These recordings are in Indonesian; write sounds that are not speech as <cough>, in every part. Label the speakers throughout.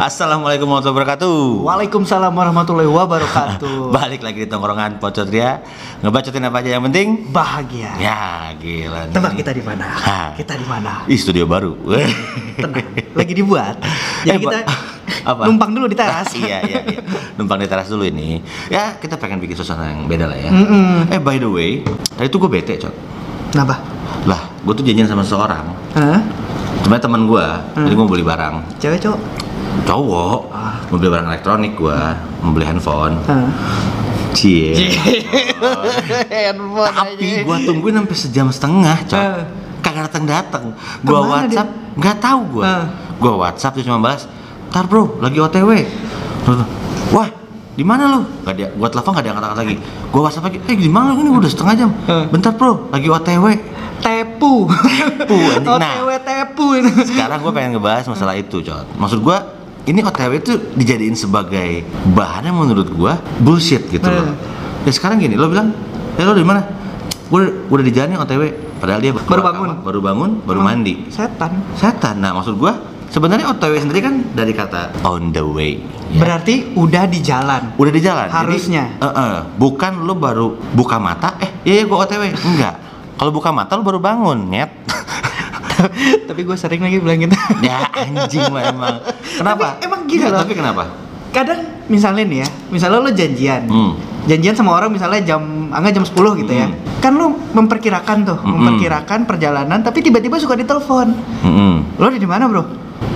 Speaker 1: <laughs> Assalamualaikum warahmatullahi wabarakatuh.
Speaker 2: Waalaikumsalam warahmatullahi wabarakatuh. <laughs>
Speaker 1: Balik lagi di tongkrongan Pocotria Ngebacotin apa aja yang penting?
Speaker 2: Bahagia.
Speaker 1: Ya gila nih.
Speaker 2: Tebak kita di mana? Kita di mana?
Speaker 1: Ih studio baru. <laughs>
Speaker 2: Tenang, lagi dibuat. Jadi
Speaker 1: Eh,
Speaker 2: kita
Speaker 1: apa?
Speaker 2: numpang dulu di teras.
Speaker 1: iya iya iya. Numpang di teras dulu ini. Ya kita pengen bikin suasana yang beda lah ya.
Speaker 2: Mm-mm.
Speaker 1: Eh by the way, tadi tuh gue bete cot.
Speaker 2: Kenapa?
Speaker 1: Lah, gue tuh janjian sama seseorang.
Speaker 2: Hah?
Speaker 1: Sebenarnya teman gue,
Speaker 2: Hmm.
Speaker 1: jadi gue mau beli barang.
Speaker 2: Cewek cowok?
Speaker 1: Cowok,
Speaker 2: Ah.
Speaker 1: mau beli barang elektronik gue, mau beli handphone.
Speaker 2: Hah?
Speaker 1: Cie. <laughs>
Speaker 2: Handphone
Speaker 1: Tapi
Speaker 2: aja.
Speaker 1: gua tungguin sampai sejam setengah, cok.
Speaker 2: Eh.
Speaker 1: Kagak datang datang. Gua
Speaker 2: Ke mana
Speaker 1: WhatsApp, nggak tahu gua.
Speaker 2: Eh.
Speaker 1: Gua WhatsApp dia cuma balas, "Tar bro, lagi OTW." Wah, di mana lu? Gak dia, gua telepon gak diangkat-angkat lagi. Gua WhatsApp lagi, "Eh, di mana lu? Ini udah setengah jam." Bentar bro, lagi OTW.
Speaker 2: Tepu.
Speaker 1: Tepu. <laughs> Nah.
Speaker 2: OTW tepu ini.
Speaker 1: Sekarang gua pengen ngebahas masalah itu, cok. Maksud gua ini OTW itu dijadiin sebagai bahan yang menurut gua bullshit gitu loh.
Speaker 2: Eh.
Speaker 1: Ya sekarang gini, lo bilang, "Eh, lo di mana?" Gua udah di jalan OTW. Padahal dia
Speaker 2: Baru bangun.
Speaker 1: baru bangun, baru
Speaker 2: Emang
Speaker 1: mandi.
Speaker 2: Setan.
Speaker 1: Setan. Nah, maksud gua sebenarnya OTW sendiri kan dari kata on the way. ya.
Speaker 2: Berarti udah di jalan.
Speaker 1: udah di jalan.
Speaker 2: Harusnya.
Speaker 1: Jadi, eh, eh, bukan lo baru buka mata, eh, iya, iya gua OTW. Enggak. Kalau buka mata lo baru bangun, nyet. <laughs> <laughs>
Speaker 2: Tapi gue sering lagi bilang gitu. <laughs>
Speaker 1: ya anjing lah emang. Kenapa?
Speaker 2: Tapi emang gini
Speaker 1: Nggak,
Speaker 2: loh.
Speaker 1: Tapi kenapa?
Speaker 2: Kadang misalnya nih ya, misalnya lo janjian.
Speaker 1: Hmm.
Speaker 2: Janjian sama orang misalnya jam angga jam 10 gitu ya.
Speaker 1: Hmm.
Speaker 2: Kan lo memperkirakan tuh,
Speaker 1: Mm-mm.
Speaker 2: memperkirakan perjalanan tapi tiba-tiba suka ditelepon.
Speaker 1: Mm-mm.
Speaker 2: Lo di mana, Bro?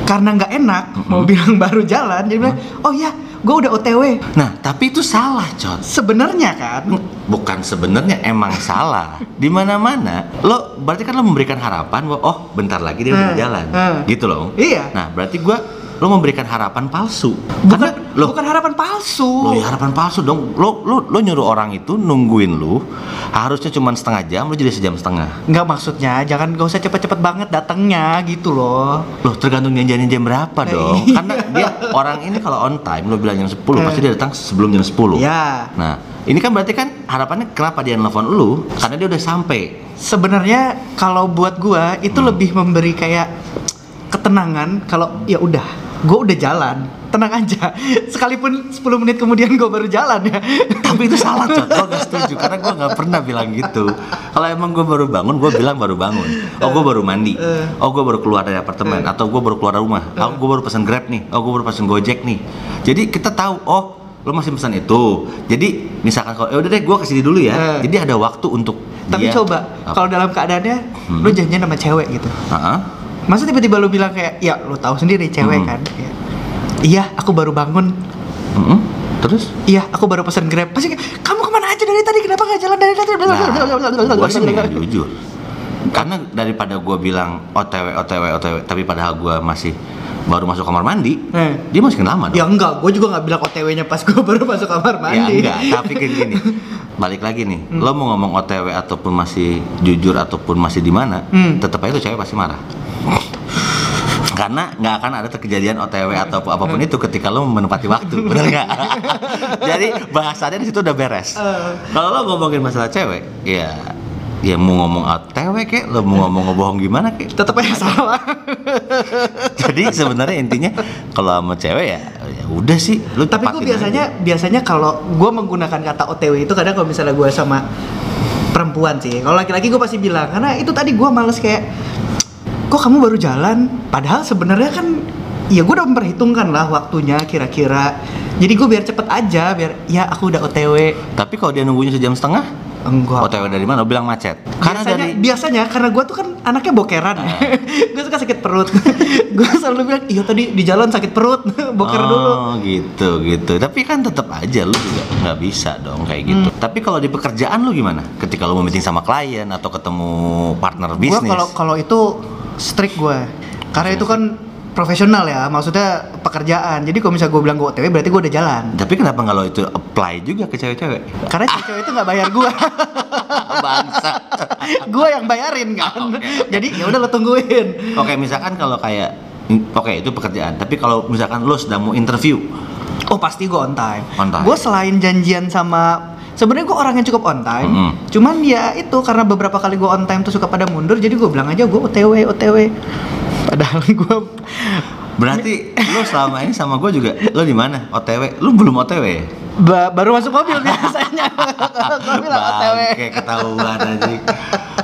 Speaker 2: Karena nggak enak mau
Speaker 1: Mm-mm.
Speaker 2: bilang baru jalan, jadi bilang, "Oh iya, gue udah OTW."
Speaker 1: Nah, tapi itu salah, Cot.
Speaker 2: Sebenarnya kan,
Speaker 1: Bukan sebenarnya emang salah. Di mana-mana lo berarti kan lo memberikan harapan bahwa oh, bentar lagi dia udah
Speaker 2: Hmm,
Speaker 1: jalan.
Speaker 2: hmm.
Speaker 1: Gitu loh.
Speaker 2: Iya.
Speaker 1: Nah, berarti gua lo memberikan harapan palsu.
Speaker 2: bukan
Speaker 1: Karena lo
Speaker 2: bukan harapan palsu.
Speaker 1: lo ya harapan palsu dong. Lo lo lo nyuruh orang itu nungguin lu harusnya cuma setengah jam, lo jadi sejam setengah.
Speaker 2: Nggak maksudnya, jangan gak usah cepet-cepet banget datangnya gitu loh.
Speaker 1: Loh, tergantung janjiannya jam berapa
Speaker 2: Eh,
Speaker 1: dong.
Speaker 2: iya.
Speaker 1: Karena dia orang ini kalau on time lo bilang jam 10, pasti dia datang sebelum jam 10.
Speaker 2: Ya,
Speaker 1: Nah, ini kan berarti kan harapannya kenapa dia nelfon lu? Karena dia udah sampai.
Speaker 2: sebenarnya kalau buat gua itu
Speaker 1: Hmm.
Speaker 2: lebih memberi kayak ketenangan kalau ya udah, gua udah jalan. Tenang aja. <laughs> Sekalipun 10 menit kemudian gua baru jalan ya.
Speaker 1: Tapi itu salah, Cot. Gue gak setuju karena gue gak pernah bilang gitu. Kalau emang gue baru bangun, gue bilang baru bangun. Oh, gue baru mandi.
Speaker 2: Eh.
Speaker 1: Oh, gue baru keluar dari apartemen. Atau gue baru keluar rumah. Oh, gue baru pesan Grab nih. Oh, gue baru pesan Gojek nih. Jadi kita tahu, oh, lo masih pesan itu. Jadi misalkan kalau, ya udah deh, gue ke sini dulu ya.
Speaker 2: Eh.
Speaker 1: Jadi ada waktu untuk
Speaker 2: Tapi
Speaker 1: dia-
Speaker 2: coba kalau dalam keadaannya
Speaker 1: Hmm.
Speaker 2: lu janjian sama cewek gitu.
Speaker 1: Ha-ha.
Speaker 2: Masa tiba-tiba lu bilang kayak ya lu tahu sendiri cewek
Speaker 1: Hmm.
Speaker 2: kan. Kayak, Iya, aku baru bangun.
Speaker 1: Mm-mm. Terus?
Speaker 2: Iya, aku baru pesan Grab. Pasti kamu ke mana aja dari tadi? Kenapa nggak jalan dari tadi?
Speaker 1: Nah, gue sih jujur. Karena daripada gue bilang OTW, OTW, OTW, tapi padahal gue masih baru masuk kamar mandi,
Speaker 2: Eh.
Speaker 1: dia masih lama dong.
Speaker 2: Ya enggak, gue juga nggak bilang OTW-nya pas gue <laughs> baru masuk kamar
Speaker 1: Ya
Speaker 2: mandi.
Speaker 1: enggak, tapi kayak gini. Balik lagi nih,
Speaker 2: Hmm.
Speaker 1: lo mau ngomong OTW ataupun masih jujur ataupun masih di mana,
Speaker 2: Hmm.
Speaker 1: tetap aja tuh cewek pasti marah. Karena nggak akan ada kejadian OTW atau apa
Speaker 2: pun
Speaker 1: itu ketika lo menepati waktu, <laughs> bener nggak? Jadi bahasannya di situ udah beres.
Speaker 2: Eh.
Speaker 1: Kalau lo ngomongin masalah cewek, ya ya mau ngomong OTW kek, lo mau ngomong ngebohong gimana kek.
Speaker 2: Tetap aja salah. <laughs>
Speaker 1: Jadi sebenarnya intinya kalau sama cewek ya ya udah sih, lu
Speaker 2: Tapi gue biasanya
Speaker 1: aja.
Speaker 2: biasanya kalau gue menggunakan kata OTW itu kadang kalau misalnya gue sama perempuan sih. Kalau laki-laki gue pasti bilang karena itu tadi gue males kayak kok kamu baru jalan. Padahal sebenarnya kan ya gue udah memperhitungkan lah waktunya kira-kira. Jadi gue biar cepet aja biar ya aku udah OTW.
Speaker 1: Tapi kalau dia nunggunya sejam setengah,
Speaker 2: Enggak.
Speaker 1: OTW dari mana? Bilang macet. Karena
Speaker 2: biasanya,
Speaker 1: dari
Speaker 2: biasanya karena gue tuh kan anaknya bokeran <laughs> ya. gue suka sakit perut. <laughs> gue selalu bilang, iya tadi di jalan sakit perut, <laughs> boker
Speaker 1: oh,
Speaker 2: dulu.
Speaker 1: gitu gitu. Tapi kan tetap aja lu juga nggak bisa dong kayak gitu.
Speaker 2: Hmm.
Speaker 1: Tapi kalau di pekerjaan lu gimana? Ketika lu mau meeting sama klien atau ketemu partner bisnis.
Speaker 2: kalau kalau itu strict gue, karena itu kan profesional ya, maksudnya pekerjaan. Jadi kalau misalnya gue bilang gue OTW berarti gue udah jalan.
Speaker 1: Tapi kenapa nggak lo itu apply juga ke cewek-cewek?
Speaker 2: Karena cewek itu nggak bayar gue, <laughs>
Speaker 1: Bangsa.
Speaker 2: gue yang bayarin kan.
Speaker 1: Oke, oke.
Speaker 2: Jadi ya udah lo tungguin.
Speaker 1: Oke, misalkan kalau kayak oke itu pekerjaan. Tapi kalau misalkan lo sedang mau interview,
Speaker 2: Oh pasti gue on time.
Speaker 1: On time.
Speaker 2: Gue selain janjian sama Sebenarnya gue orang yang cukup on time,
Speaker 1: Mm-mm.
Speaker 2: cuman ya itu karena beberapa kali gue on time tuh suka pada mundur, jadi gue bilang aja gue OTW OTW. Padahal <laughs> gue
Speaker 1: Berarti lu selama ini sama gue juga, lu di mana? OTW? Lu belum OTW?
Speaker 2: Ba- baru masuk mobil biasanya. <laughs> Gua bilang OTW.
Speaker 1: Bangke, ketahuan anjing.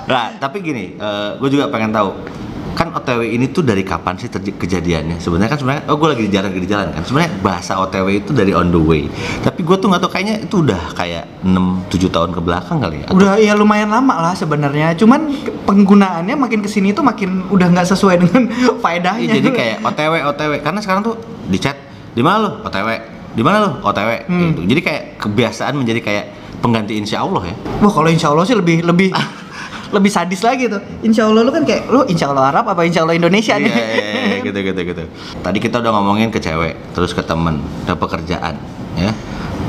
Speaker 1: Nah, tapi gini, gue juga pengen tahu kan OTW ini tuh dari kapan sih terjadi kejadiannya? Sebenarnya kan sebenarnya oh gue lagi di jalan lagi di jalan kan. Sebenarnya bahasa OTW itu dari on the way. Tapi gue tuh nggak tahu kayaknya itu udah kayak 6 7 tahun ke belakang kali ya. Atau-
Speaker 2: Udah ya lumayan lama lah sebenarnya. Cuman penggunaannya makin ke sini tuh makin udah nggak sesuai dengan <laughs> faedahnya.
Speaker 1: Iya, jadi kayak OTW OTW karena sekarang tuh di chat di mana lu OTW di mana lu OTW
Speaker 2: Hmm.
Speaker 1: gitu. Jadi kayak kebiasaan menjadi kayak pengganti insya Allah ya.
Speaker 2: Wah kalau insya Allah sih lebih lebih <laughs> lebih sadis lagi tuh. Insya Allah lu kan kayak lu insya Allah Arab apa insya Allah Indonesia
Speaker 1: Iya,
Speaker 2: nih?
Speaker 1: iya, <laughs> iya, gitu gitu gitu. Tadi kita udah ngomongin ke cewek, terus ke temen, ke pekerjaan, ya.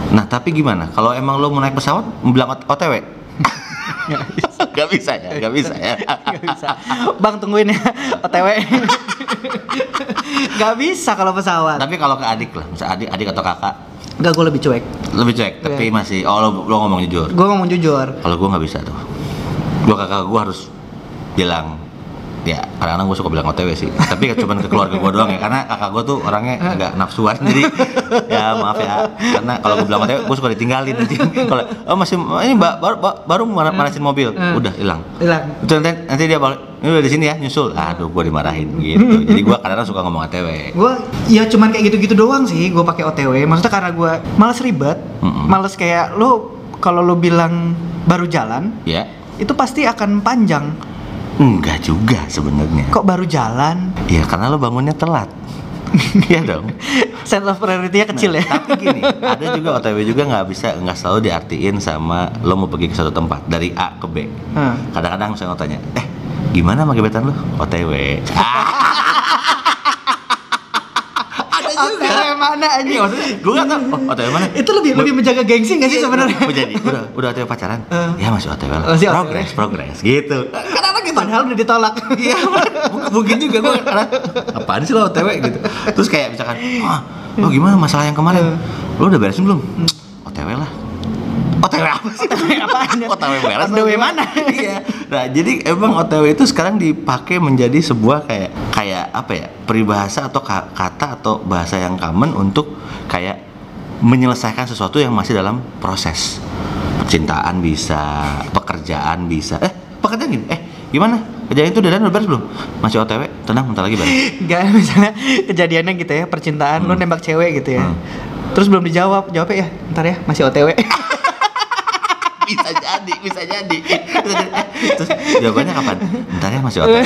Speaker 1: Nah tapi gimana? Kalau emang lo mau naik pesawat, bilang ot- OTW? <laughs> gak bisa ya, gak bisa ya. <laughs>
Speaker 2: Gak bisa. Bang tungguin ya OTW. Gak bisa kalau pesawat.
Speaker 1: tapi kalau ke adik lah, misal adik, adik atau kakak,
Speaker 2: Gak gue lebih cuek.
Speaker 1: lebih cuek, tapi
Speaker 2: Iya.
Speaker 1: masih, oh lo, lo ngomong jujur.
Speaker 2: Gue ngomong jujur.
Speaker 1: Kalau gue nggak bisa tuh, gue kakak gue harus bilang ya kadang-kadang gue suka bilang OTW sih. Tapi cuma ke keluarga gue doang ya karena kakak gue tuh orangnya agak nafsuan jadi ya maaf ya. Karena kalau gue bilang OTW gue suka ditinggalin nanti. <laughs> Kalau oh masih ini mbak baru baru, baru mana- manasin mobil.
Speaker 2: Hmm.
Speaker 1: udah hilang.
Speaker 2: Hilang.
Speaker 1: nanti, nanti dia balik ini udah di sini ya nyusul. Aduh gue dimarahin gitu. <laughs> Jadi gue kadang-kadang suka ngomong OTW
Speaker 2: Gue ya cuman kayak gitu-gitu doang sih gue pakai OTW. Maksudnya karena gue males ribet,
Speaker 1: Mm-mm.
Speaker 2: males kayak lo kalau lo bilang baru jalan
Speaker 1: ya
Speaker 2: itu pasti akan panjang.
Speaker 1: enggak juga sebenarnya
Speaker 2: Kok baru jalan?
Speaker 1: ya karena lo bangunnya telat <laughs> Iya dong
Speaker 2: Sense of priority-nya kecil ya.
Speaker 1: Nah, Tapi gini, <laughs> ada juga OTW juga nggak bisa nggak selalu diartiin sama lo mau pergi ke suatu tempat dari A ke B.
Speaker 2: Hmm.
Speaker 1: Kadang-kadang saya mau tanya, eh gimana sama gebetan lo? OTW. <laughs>
Speaker 2: OTW mana aja?
Speaker 1: Iya maksudnya, gue nggak tahu. Oh, OTW mana?
Speaker 2: Itu lebih lebih menjaga gengsi nggak sih sebenarnya?
Speaker 1: Apa jadi? Udah, udah OTW pacaran? Ya masih OTW lah.
Speaker 2: Masih OTW.
Speaker 1: Progres, progres, gitu. Kadang-kadang gitu.
Speaker 2: Padahal udah ditolak.
Speaker 1: Iya, mungkin juga gue karena apaan sih lo OTW gitu. Terus kayak misalkan, oh gimana masalah yang kemarin? Lo udah beresin belum? OTW lah. OTW apa sih?
Speaker 2: OTW apaan?
Speaker 1: OTW beres.
Speaker 2: Way mana?
Speaker 1: Iya. Nah, jadi emang OTW itu sekarang dipakai menjadi sebuah kayak kayak apa ya? Peribahasa atau ka- kata atau bahasa yang common untuk kayak menyelesaikan sesuatu yang masih dalam proses. Percintaan bisa, pekerjaan bisa. Eh, pekerjaan gini. Eh, gimana? Kerjaan itu udah beres belum? Masih OTW? Tenang, bentar lagi beres. <laughs>
Speaker 2: Enggak, misalnya kejadiannya gitu ya, percintaan lo nembak cewek gitu ya.
Speaker 1: Hmm.
Speaker 2: Terus belum dijawab, jawabnya ya, ntar ya, masih OTW. <laughs>
Speaker 1: bisa jadi, bisa jadi. Eh, terus jawabannya kapan? Bentar ya masih OTW.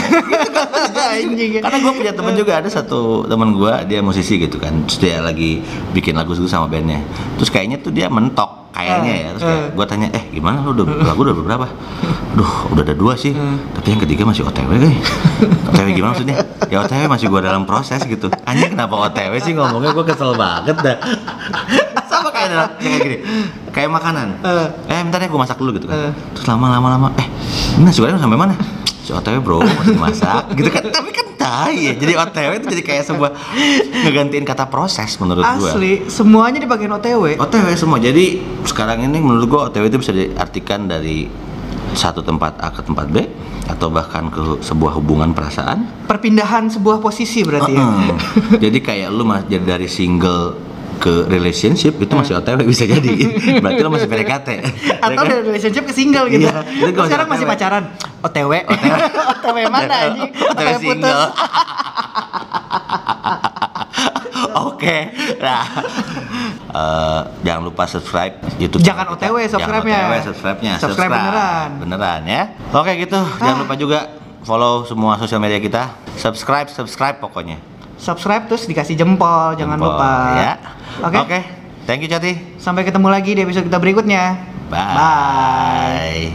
Speaker 2: Anjing.
Speaker 1: Karena gue punya temen juga ada satu temen gue dia musisi gitu kan, terus dia lagi bikin lagu sama bandnya. Terus kayaknya tuh dia mentok kayaknya ya. Terus kayak
Speaker 2: Eh.
Speaker 1: gue tanya, eh gimana lu udah lagu udah berapa? Duh udah ada dua sih,
Speaker 2: Eh.
Speaker 1: tapi yang ketiga masih OTW guys. OTW gimana maksudnya? Ya OTW masih gue dalam proses gitu. Anjing kenapa OTW sih ngomongnya gue kesel banget dah. Sama kayak <laughs> kayak gini, kayak makanan.
Speaker 2: Eh.
Speaker 1: Eh bentar ya gue masak dulu gitu kan.
Speaker 2: Eh.
Speaker 1: Terus lama-lama lama, eh ini nasi goreng sampai mana? Si OTW bro masih masak <laughs> gitu kan. Tapi kan tai ya. Jadi OTW itu jadi kayak sebuah ngegantiin kata proses menurut gua.
Speaker 2: Asli, semuanya dipakein OTW.
Speaker 1: OTW semua. Jadi sekarang ini menurut gua OTW itu bisa diartikan dari satu tempat A ke tempat B atau bahkan ke sebuah hubungan perasaan.
Speaker 2: Perpindahan sebuah posisi berarti ya.
Speaker 1: Heeh. <laughs> jadi kayak lu mas jadi dari single ke relationship itu masih OTW bisa jadi. Berarti lu masih PDKT.
Speaker 2: Atau
Speaker 1: Ya kan?
Speaker 2: dari relationship ke single gitu.
Speaker 1: Iya, itu
Speaker 2: sekarang
Speaker 1: masih
Speaker 2: masih pacaran. OTW. OTW mana anjing?
Speaker 1: OTW single. Oke, nah eh, jangan lupa subscribe YouTube.
Speaker 2: Jangan. OTW subscribe-nya.
Speaker 1: Jangan OTW subscribe-nya.
Speaker 2: Subscribe beneran.
Speaker 1: Beneran ya. Oke gitu. Jangan lupa juga follow semua sosial media kita. Subscribe, subscribe pokoknya.
Speaker 2: Subscribe terus dikasih jempol, jangan
Speaker 1: Jempol,
Speaker 2: lupa.
Speaker 1: Ya.
Speaker 2: Oke.
Speaker 1: Oke. Thank you Cati.
Speaker 2: Sampai ketemu lagi di episode kita berikutnya.
Speaker 1: Bye.